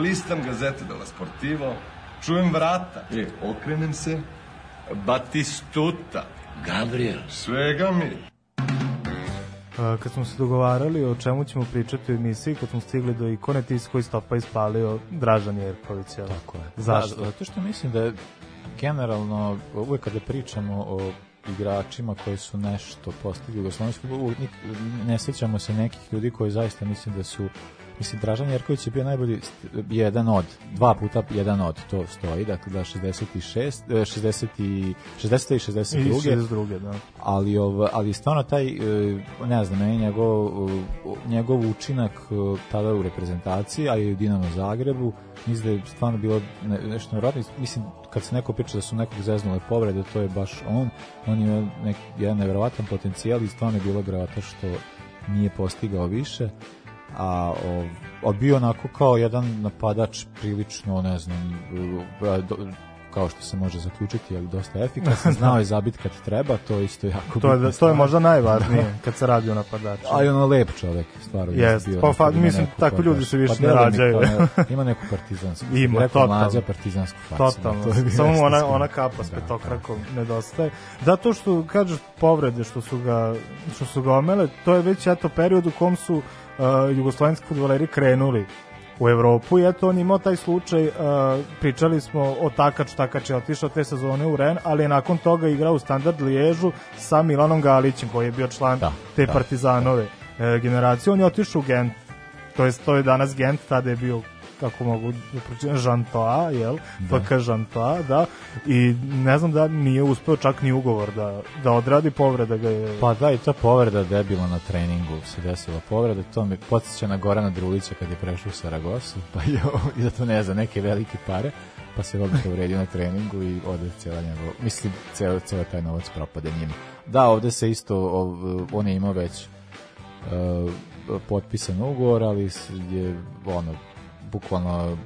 Listam gazete della Sportivo, čujem vrata. E, okrenem se, Batistuta. Gabriel. Svega mi. A, kad smo se dogovarali o čemu ćemo pričati u emisiji, kad smo stigli do ikone tis koji stopa ispalio Dražan Jerković. Jel? Tako je. Zašto? Da, zato što mislim da je generalno, uvek kada pričamo o igračima koji su nešto postigli u nik- ne sećamo se nekih ljudi koji zaista mislim da su Mislim, Dražan Jerković je bio najbolji jedan od, dva puta jedan od, to stoji, dakle da 66, e, 60 i, 60 i I 62 62. da. ali ov, ali stvarno taj e, ne znam meni njegov e, njegov učinak e, tada u reprezentaciji a i u Dinamo Zagrebu mislim da je stvarno bilo ne, nešto nevjerojatno mislim kad se neko priča da su nekog zeznule povrede to je baš on on ima nek, jedan nevjerovatan potencijal i stvarno je bilo grevata što nije postigao više a, ov, a bio onako kao jedan napadač prilično ne znam do, kao što se može zaključiti, ali dosta efikasan, znao je zabit kad treba, to je isto jako To je, bitna to je možda najvažnije kad se radi o napadaču. A i ono lep čovek, stvarno. Jest, bio pa fa- mislim, neku kao ljudi se više pa ne rađaju. ne- ima neku partizansku. Ima, rekao totalno. mlađa partizansku facu. Totalno. to Samo ona, ona kapa s Da, petokrakom nedostaje. Zato što, kažeš, povrede što su ga, što su ga omele, to je već eto period u kom su uh, jugoslovenski futboleri krenuli u Evropu i eto on imao taj slučaj, uh, pričali smo o Takač, Takač je otišao te sezone u Ren, ali je nakon toga igrao u Standard Liježu sa Milanom Galićem koji je bio član Da, te da. partizanove e, generacije, on je otišao u Gent, to je, to je danas Gent, tada je bio kako mogu da pročitam, Žantoa, jel? Da. FK Žantoa, da. I ne znam da nije uspeo čak ni ugovor da, da odradi povreda ga je... Pa da, i ta povreda debila na treningu se desila povreda, to mi podsjeća na Gorana Drulića kad je prešao u Saragosu, pa je i zato ne za neke velike pare, pa se odmah povredio na treningu i ode cijela njegov, mislim, ceo, ceo taj novac propade njima. Da, ovde se isto, ov- on je imao već uh, potpisan ugovor, ali je ono, bukvalno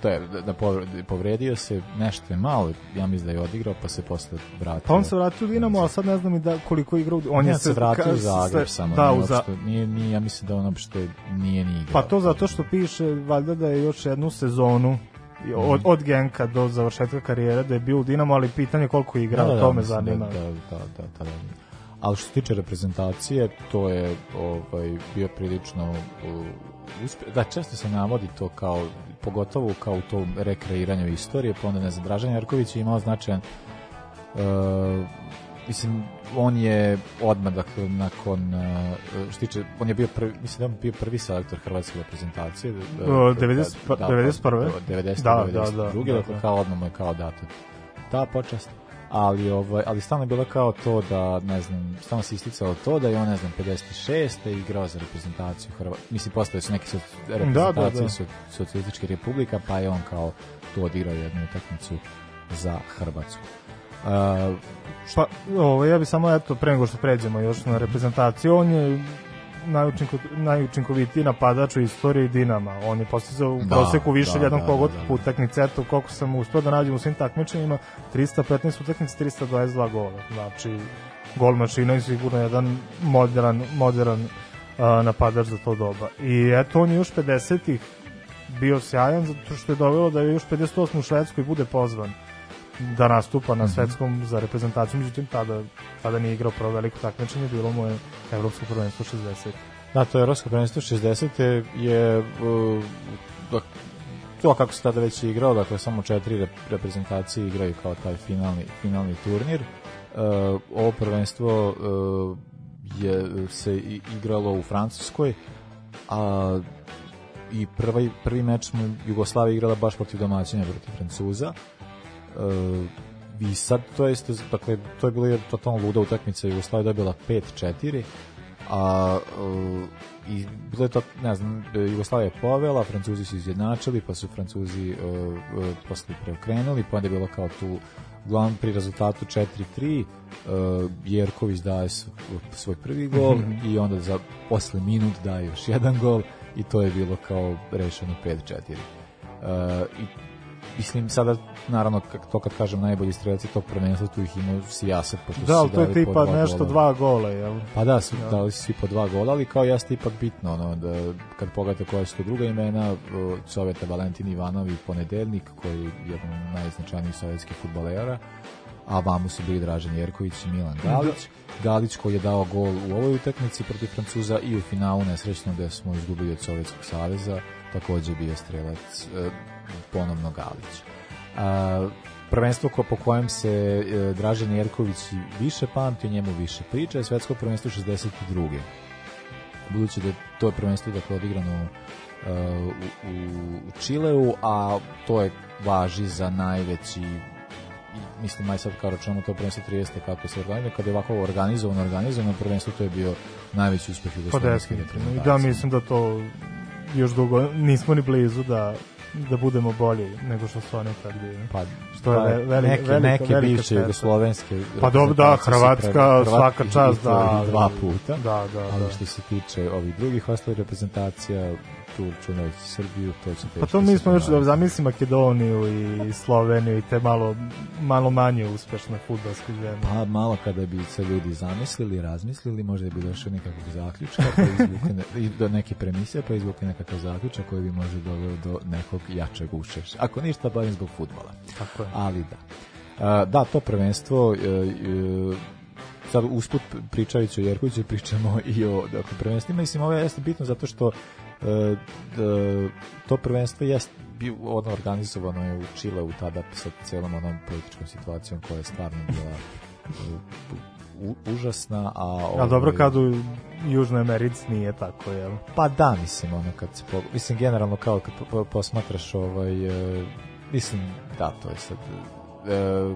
to je, da, da povre- povredio se nešto je malo, ja mislim da je odigrao, pa se posle vratio. Pa on se vratio u Dinamo, a sad ne znam i da koliko igra u... On je se vratio ka- u Zagreb se- samo. Da, nije u za... nije, nije, ja mislim da on uopšte nije ni igrao. Pa to zato što piše, valjda da je još jednu sezonu od, Mhm. od Genka do završetka karijere da je bio u Dinamo, ali pitanje koliko je igrao, Da, da, to me mislim zanima. Da, da, da, da, da, da. Ali što se tiče reprezentacije, to je ovaj, bio prilično uh, uspe... Da, često se navodi to kao, pogotovo kao u tom rekreiranju istorije, pa onda ne znam, Dražan Jarković je imao značajan uh, mislim, on je odmah, dakle, nakon, uh, što tiče, on je bio prvi, mislim da on bio prvi selektor hrvatske reprezentacije. O, 90 pa- 91.. 90. Da, 92. da, da, dakle, da, da. kao odmah mu je kao dato ta počast ali ovaj ali stalno je bilo kao to da ne znam stalno se isticalo to da je on ne znam 56 je igrao za reprezentaciju Hrvatske mislim postale su neke soc- reprezentacije da. so, socijalističke republika pa je on kao tu odigrao jednu utakmicu za Hrvatsku uh, Pa, ovo, ja bi samo, eto, pre nego što pređemo još na reprezentaciju, on je najučinko, najučinkovitiji napadač u istoriji Dinama. On je postizao u Da, proseku više da, jednog da, pogotka da, da. po utakmici. Eto, koliko sam uspeo da nađem u svim takmičenjima, 315 utakmica, 322 gola. Znači, gol mašina i sigurno jedan modern, modern a, napadač za to doba. I eto, on je još 50-ih bio sjajan zato što je dovelo da je još 58 u Švedskoj bude pozvan da nastupa Mhm. na svetskom za reprezentaciju, međutim tada, tada nije igrao prvo veliko takmičenje, bilo mu je evropsko prvenstvo 60. Da, to je Evropsko prvenstvo 60. je uh, to kako se tada već igrao, dakle samo četiri rep- reprezentacije igraju kao taj finalni, finalni turnir. Uh, ovo prvenstvo uh, je se igralo u Francuskoj, a i prvi, prvi meč mu Jugoslavija igrala baš protiv domaćina, protiv Francuza. Uh, i sad to je isto, dakle, to je bilo jedna totalno luda utakmica, Jugoslavija je dobila 5-4, a uh, i bilo je to, ne znam, Jugoslavija je povela, Francuzi su izjednačili, pa su Francuzi uh, posle preokrenuli, pa onda je bilo kao tu uglavnom pri rezultatu 4-3 uh, Jerković daje svoj prvi gol i onda za posle minut daje još jedan gol i to je bilo kao rešeno 5-4 uh, i mislim sada naravno to kad kažem najbolji strelci tog prvenstva tu ih ima sijasat pošto su Da, ali to je tipa dva nešto gola. dva gola, jel? Pa da, su, Da. dali svi po dva gola, ali kao jeste ipak bitno, ono, da, kad pogledate koja su to druga imena, Sovjeta Valentin Ivanov i Ponedeljnik, koji je jedan od najznačajnijih sovjetskih a vamo su bili Dražen Jerković i Milan Galić. Galić koji je dao gol u ovoj utakmici protiv Francuza i u finalu nesrećno gde smo izgubili od Sovjetskog saveza, takođe bio strelac e, ponovno Galić. A, prvenstvo ko, po kojem se e, Dražen Jerković više pamti, o njemu više priča, je svetsko prvenstvo 62. Budući da je to je prvenstvo dakle odigrano e, u, u Čileu, a to je važi za najveći mislim aj sad kao računamo to prvenstvo 30 kako se organizuje, kada je ovako organizovano, organizovano prvenstvo, to je bio najveći uspeh Pa definitivno. I da, mislim da to još dugo nismo ni blizu da da budemo bolji nego što su oni tad bili. Pa, Što je pa, ve- velika- neke, velika- neke velika bivše šteta. jugoslovenske Pa dobro, da, Hrvatska, pre- svaka čast, da, i dva da. puta. Da, da, Ali da. što se tiče ovih drugih ostalih reprezentacija, tu računajući Srbiju, to će Pa to mi smo ponoviti. da zamisli Makedoniju i Sloveniju i te malo, malo manje uspešne futbolske zemlje. Pa malo kada bi se ljudi zamislili, razmislili, možda bi došao nekakvog zaključka, pa izvukli do neke premisije, pa izvukli nekakav zaključak koji bi možda doveo do nekog jačeg učešća. Ako ništa, barem zbog futbola. Tako je. Ali da. A, da, to prvenstvo, e, e, sad usput pričajući o Jerkoviću, pričamo i o dakle, prvenstvima. Mislim, ovo jeste bitno zato što to prvenstvo jest ono organizovano je u Čileu tada sa celom onom političkom situacijom koja je stvarno bila u, užasna, a A dobro ovaj, kad u Južnoj Americi nije tako, jel? Pa da, mislim, ono, kad se, po, mislim, generalno, kao kad po, po, posmatraš, ovaj, e, mislim, da, to je sad, e,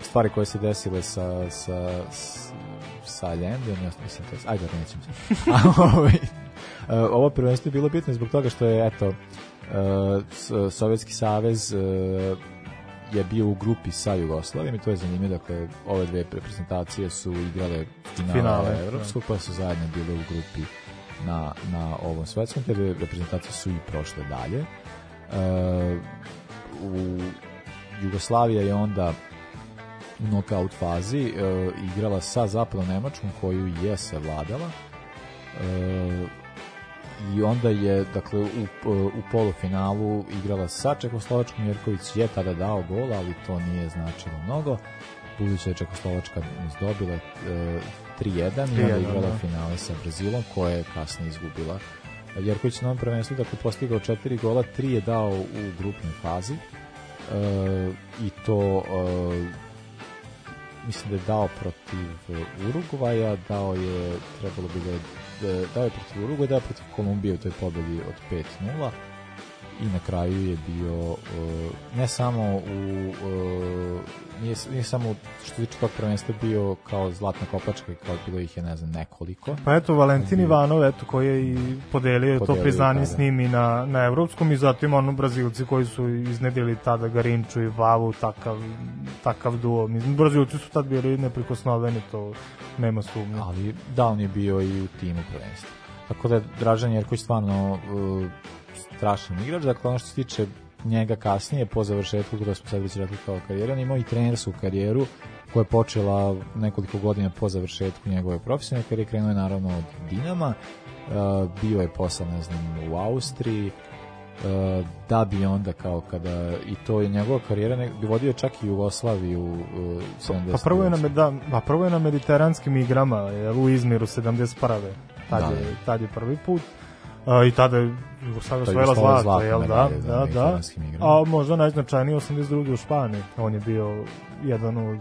stvari koje se desile sa, sa, sa Allendem, ja mislim, to je, ajde, nećemo se. A, ovaj, ovo prvenstvo je bilo bitno zbog toga što je, eto, S- Sovjetski savez e, je bio u grupi sa Jugoslavijom i to je zanimljivo, dakle, ove dve reprezentacije su igrale finale, Finale, evropskog, pa su zajedno bile u grupi na, na ovom svetskom, te reprezentacije su i prošle dalje. E, u Jugoslavija je onda u knockout fazi e, igrala sa zapadnom Nemačkom koju je se vladala e, i onda je dakle u, u polufinalu igrala sa Čekoslovačkom Jerković je tada dao gol ali to nije značilo mnogo. Budući da je Čekoslovačka dobila e, 3-1 i onda 3:1, je igrala da. finale sa Brazilom koja je kasnije izgubila. Jerković na ovom prvenstvu dakle postigao četiri gola, tri je dao u grupnoj fazi. E, i to e, mislim da je dao protiv Urugvaja, dao je, trebalo bi da je, dao je protiv Urugvaja, dao je protiv Kolumbije u toj pobedi od 5-0 i na kraju je bio e, ne samo u e, nije, nije samo što se tiče tog prvenstva bio kao zlatna kopačka kao bilo ih je ne znam nekoliko Pa eto, Valentin Ivanov, eto, koji je i podelio, to Podelio, priznanje da, s da. njim i na, na evropskom i zatim ono Brazilci koji su iznedili tada Garinču i Vavu, takav, takav duo. Mislim, Brazilci su tad bili neprikosnoveni, to nema sumnje. ali da on je bio i u timu prvenstva. Tako da je Dražan Jerković stvarno uh, strašan igrač, dakle ono što se tiče njega kasnije po završetku, kada smo sad već rekli kao karijera, on je imao i trenersku karijeru koja je počela nekoliko godina po završetku njegove profesionalne karijere, krenuo je naravno od Dinama, uh, bio je posao, ne znam, u Austriji, uh, da bi onda kao kada i to je njegova karijera ne, bi vodio čak i Jugoslaviju uh, 70 Pa prvo je na, da, pa prvo je na mediteranskim igrama, jel, u Izmiru 71. Tad, Da. je, tad je prvi put. A, I tada je je osvojila zlato, zlatne jel da? da, Da, da. A možda najznačajniji 82. u Španiji. On je bio jedan u,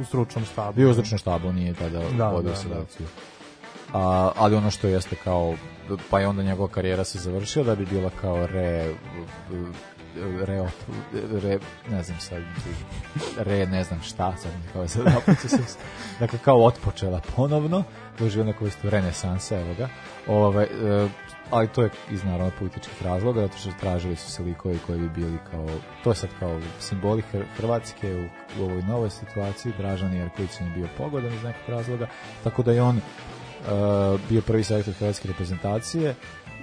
u stručnom štabu. Bio u stručnom štabu, nije tada Da, vodio da, selekciju. A, ali ono što jeste kao, pa je onda njegova karijera se završila da bi bila kao re, re, re ne znam sad, re ne znam šta, sad kao sad se. dakle kao otpočela ponovno, doživio neku vrstu renesansa, evo ga, ovaj, e, ali to je iz naravno političkih razloga, zato što tražili su se likovi koji bi bili kao, to je sad kao simboli Hr- Hrvatske u, u ovoj novoj situaciji, Dražan Jerković je bio pogodan iz nekog razloga, tako da je on uh, bio prvi selektor hrvatske reprezentacije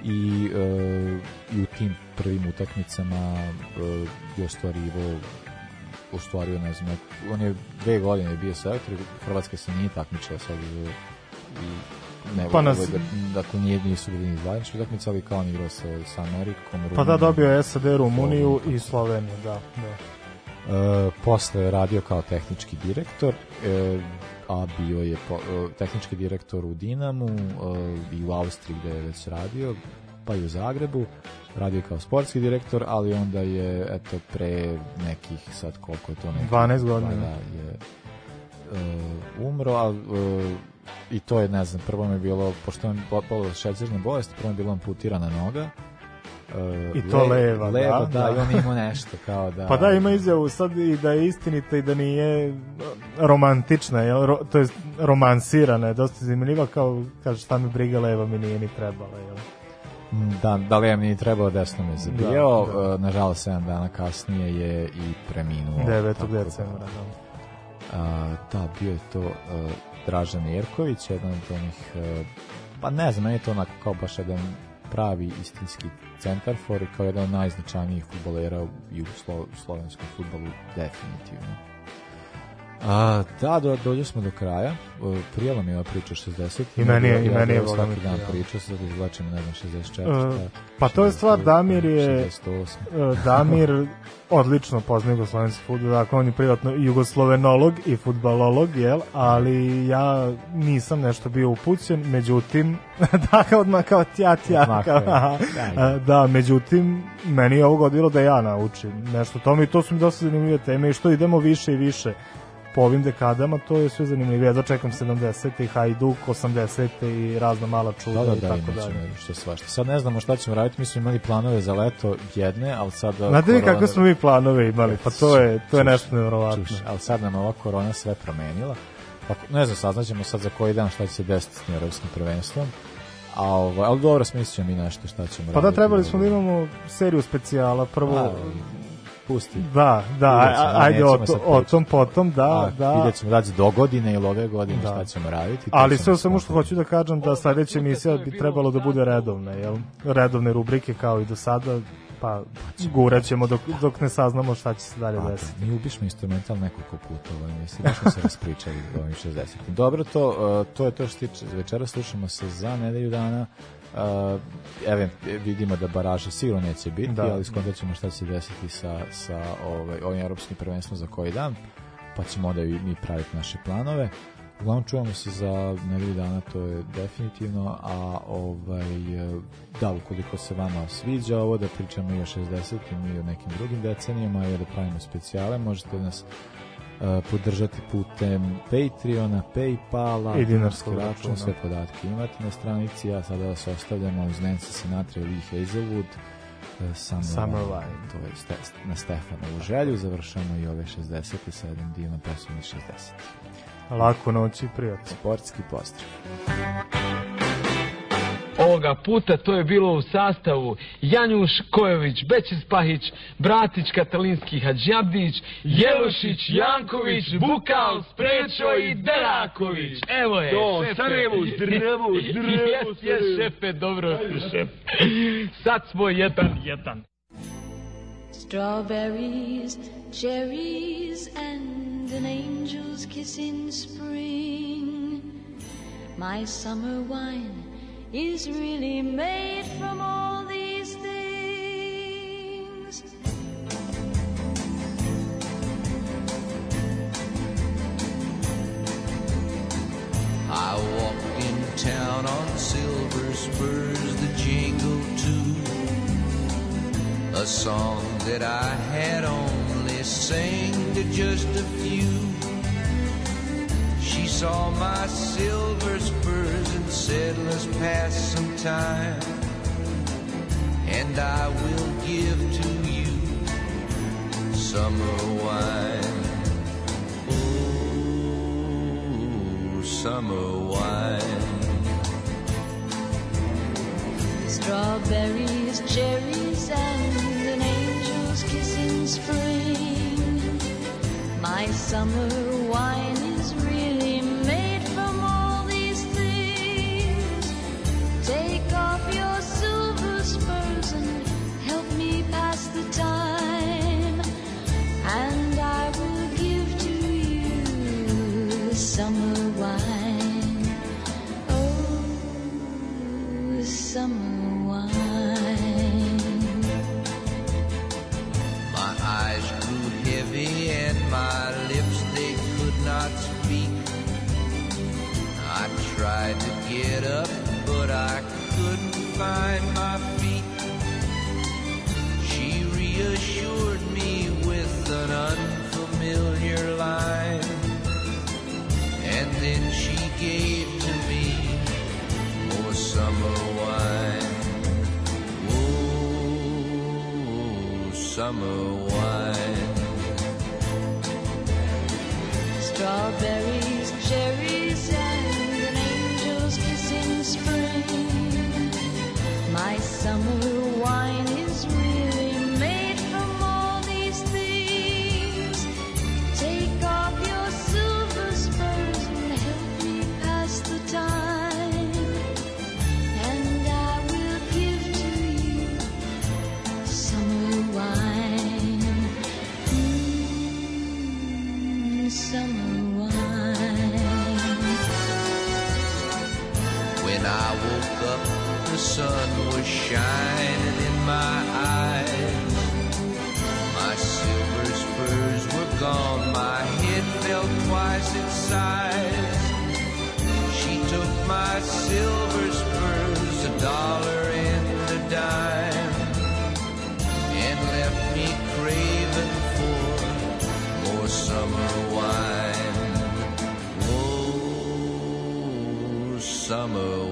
i, uh, i u tim prvim utakmicama uh, je ostvarivo ostvario, ne znam, on je dve godine bio selektor, Hrvatska se nije takmičila sad u ne, Pa pa nas- dakle nije, nisu bili ni zvanične utakmice, ali kao on igrao sa, sa Amerikom, Pa da, Rumunijom. dobio je SAD, Rumuniju i Sloveniju, da. da. E, posle je radio kao tehnički direktor, e, a bio je po, e, tehnički direktor u Dinamu e, i u Austriji gde je već radio, pa i u Zagrebu. Radio kao sportski direktor, ali onda je eto pre nekih sad koliko je to nekih 12 godina. Da, je e, umro, a e, i to je, ne znam, prvo mi je bilo, pošto je bolio šećerne bolesti, prvo mi je bilo amputirana noga, E, I to leva, leva, da, da, da. i on je imao nešto kao da... Pa da, ima izjavu sad i da je istinita i da nije romantična, jel? Ro, to je romansirana, je dosta zanimljiva, kao, kaže, šta mi briga leva mi nije ni trebala, jel? Da, da li je mi trebao desno me zabijao, Da, da. e, nažalost 7 dana kasnije je i preminuo. 9. tako da, decembra, da. A, da, bio je to uh, Dražan Jerković, jedan od onih, e, pa ne znam, je to onako kao baš jedan pravi istinski centarfor i kao jedan od najznačajnijih futbolera u jugoslo- slovenskom futbolu, definitivno. A, da, do, dođe smo do kraja. Prijela mi je ova priča 60. I meni je- i meni je, svaki dan priča, sad izvlačim, ne znam, 64. E, pa to je stvar, Damir je 68. e, Damir odlično poznaje jugoslovenski fudbal, dakle on je privatno jugoslovenolog i futbalolog, jel, ali ja nisam nešto bio upućen, međutim, da, odmah kao tja, tja, Odmah, kao, da, da. da, međutim, meni je ovo godilo da ja naučim nešto o tome i to su mi dosta zanimljive teme i što idemo više i više po ovim dekadama, to je sve zanimljivo. Ja dočekam 70. Hajduk, 80. i razna mala čuda Da, da, i da, tako dalje. što svašta. Sad ne znamo šta ćemo raditi, mi smo imali planove za leto jedne, ali sad... Znate vi kakve smo mi planove imali? Pa to je, to je Čuš, nešto nevjerovatno. čuš, ali sad nam ova korona sve promenila. Pa, ne znam, saznaćemo sad za koji dan šta će se desiti s evropskim prvenstvom. A, ovaj, ali dobro, smislit ćemo mi nešto šta ćemo Pa da, raditi. trebali smo da imamo seriju specijala, prvo... Pa, pusti. Da, da, ćemo, ajde o, to, o tom potom, da, A, da. Vidjet ćemo da do godine ili ove godine Da. šta ćemo raditi. Ali sve samo što hoću da kažem da sledeća emisija bi trebalo da bude redovna, jel? Redovne rubrike kao i do sada, pa gurat ćemo dok, dok ne saznamo šta će se dalje Pa, desiti. Mi ubiš mi instrumental nekoliko puta ovaj mislim da smo se raspričali do ovih 60. Dobro, to, uh, to je to što tiče večera, slušamo se za nedelju dana. Uh, evo, vidimo da baraža sigurno neće biti, Da. ali skontat ćemo šta će se desiti sa, sa ovaj, ovim evropskim prvenstvom za koji dan, pa ćemo onda i mi praviti naše planove. Uglavnom čuvamo se za nedelju dana, to je definitivno, a ovaj, da, ukoliko se vama sviđa ovo, da pričamo i o 60-im i o nekim drugim decenijama i da pravimo specijale, možete nas e, podržati putem Patreona, Paypala, I dinarskog račun, sve podatke imate na stranici, a sada vas ostavljamo uz Nancy Sinatra i Lee Hazelwood, Summer, Summer Wine. to je ste, na Stefanovu želju, završamo i ove 60 sa jednom divnom pesmom iz 60. Lako noći, prijatno. Sportski pozdrav. Ovoga puta to je bilo u sastavu Janjuš Kojović, Bećis Pahić, Bratić Katalinski Hadžabdić, Jelušić, Janković, Bukal, Sprečo i Deraković. Evo je, To, šefe. Sarajevo, zdravo, zdravo, Jes, jes, šefe, dobro si, šef. Sad smo jedan, jedan. Strawberries, cherries, and an angel's kiss in spring. My summer wine is really made from all these things. I walked in town on silver spurs that jingle too. A song that I had only sang to just a few. She saw my silver spurs and said, Let's pass some time. And I will give to you summer wine. Oh, summer wine. Strawberries, cherries, spring. My summer wine summer wine. Strawberries, cherries, and an angel's kiss in spring. My summer summer wine. When I woke up, the sun was shining in my eyes. My silver spurs were gone, my head fell twice its size. She took my silver. Summer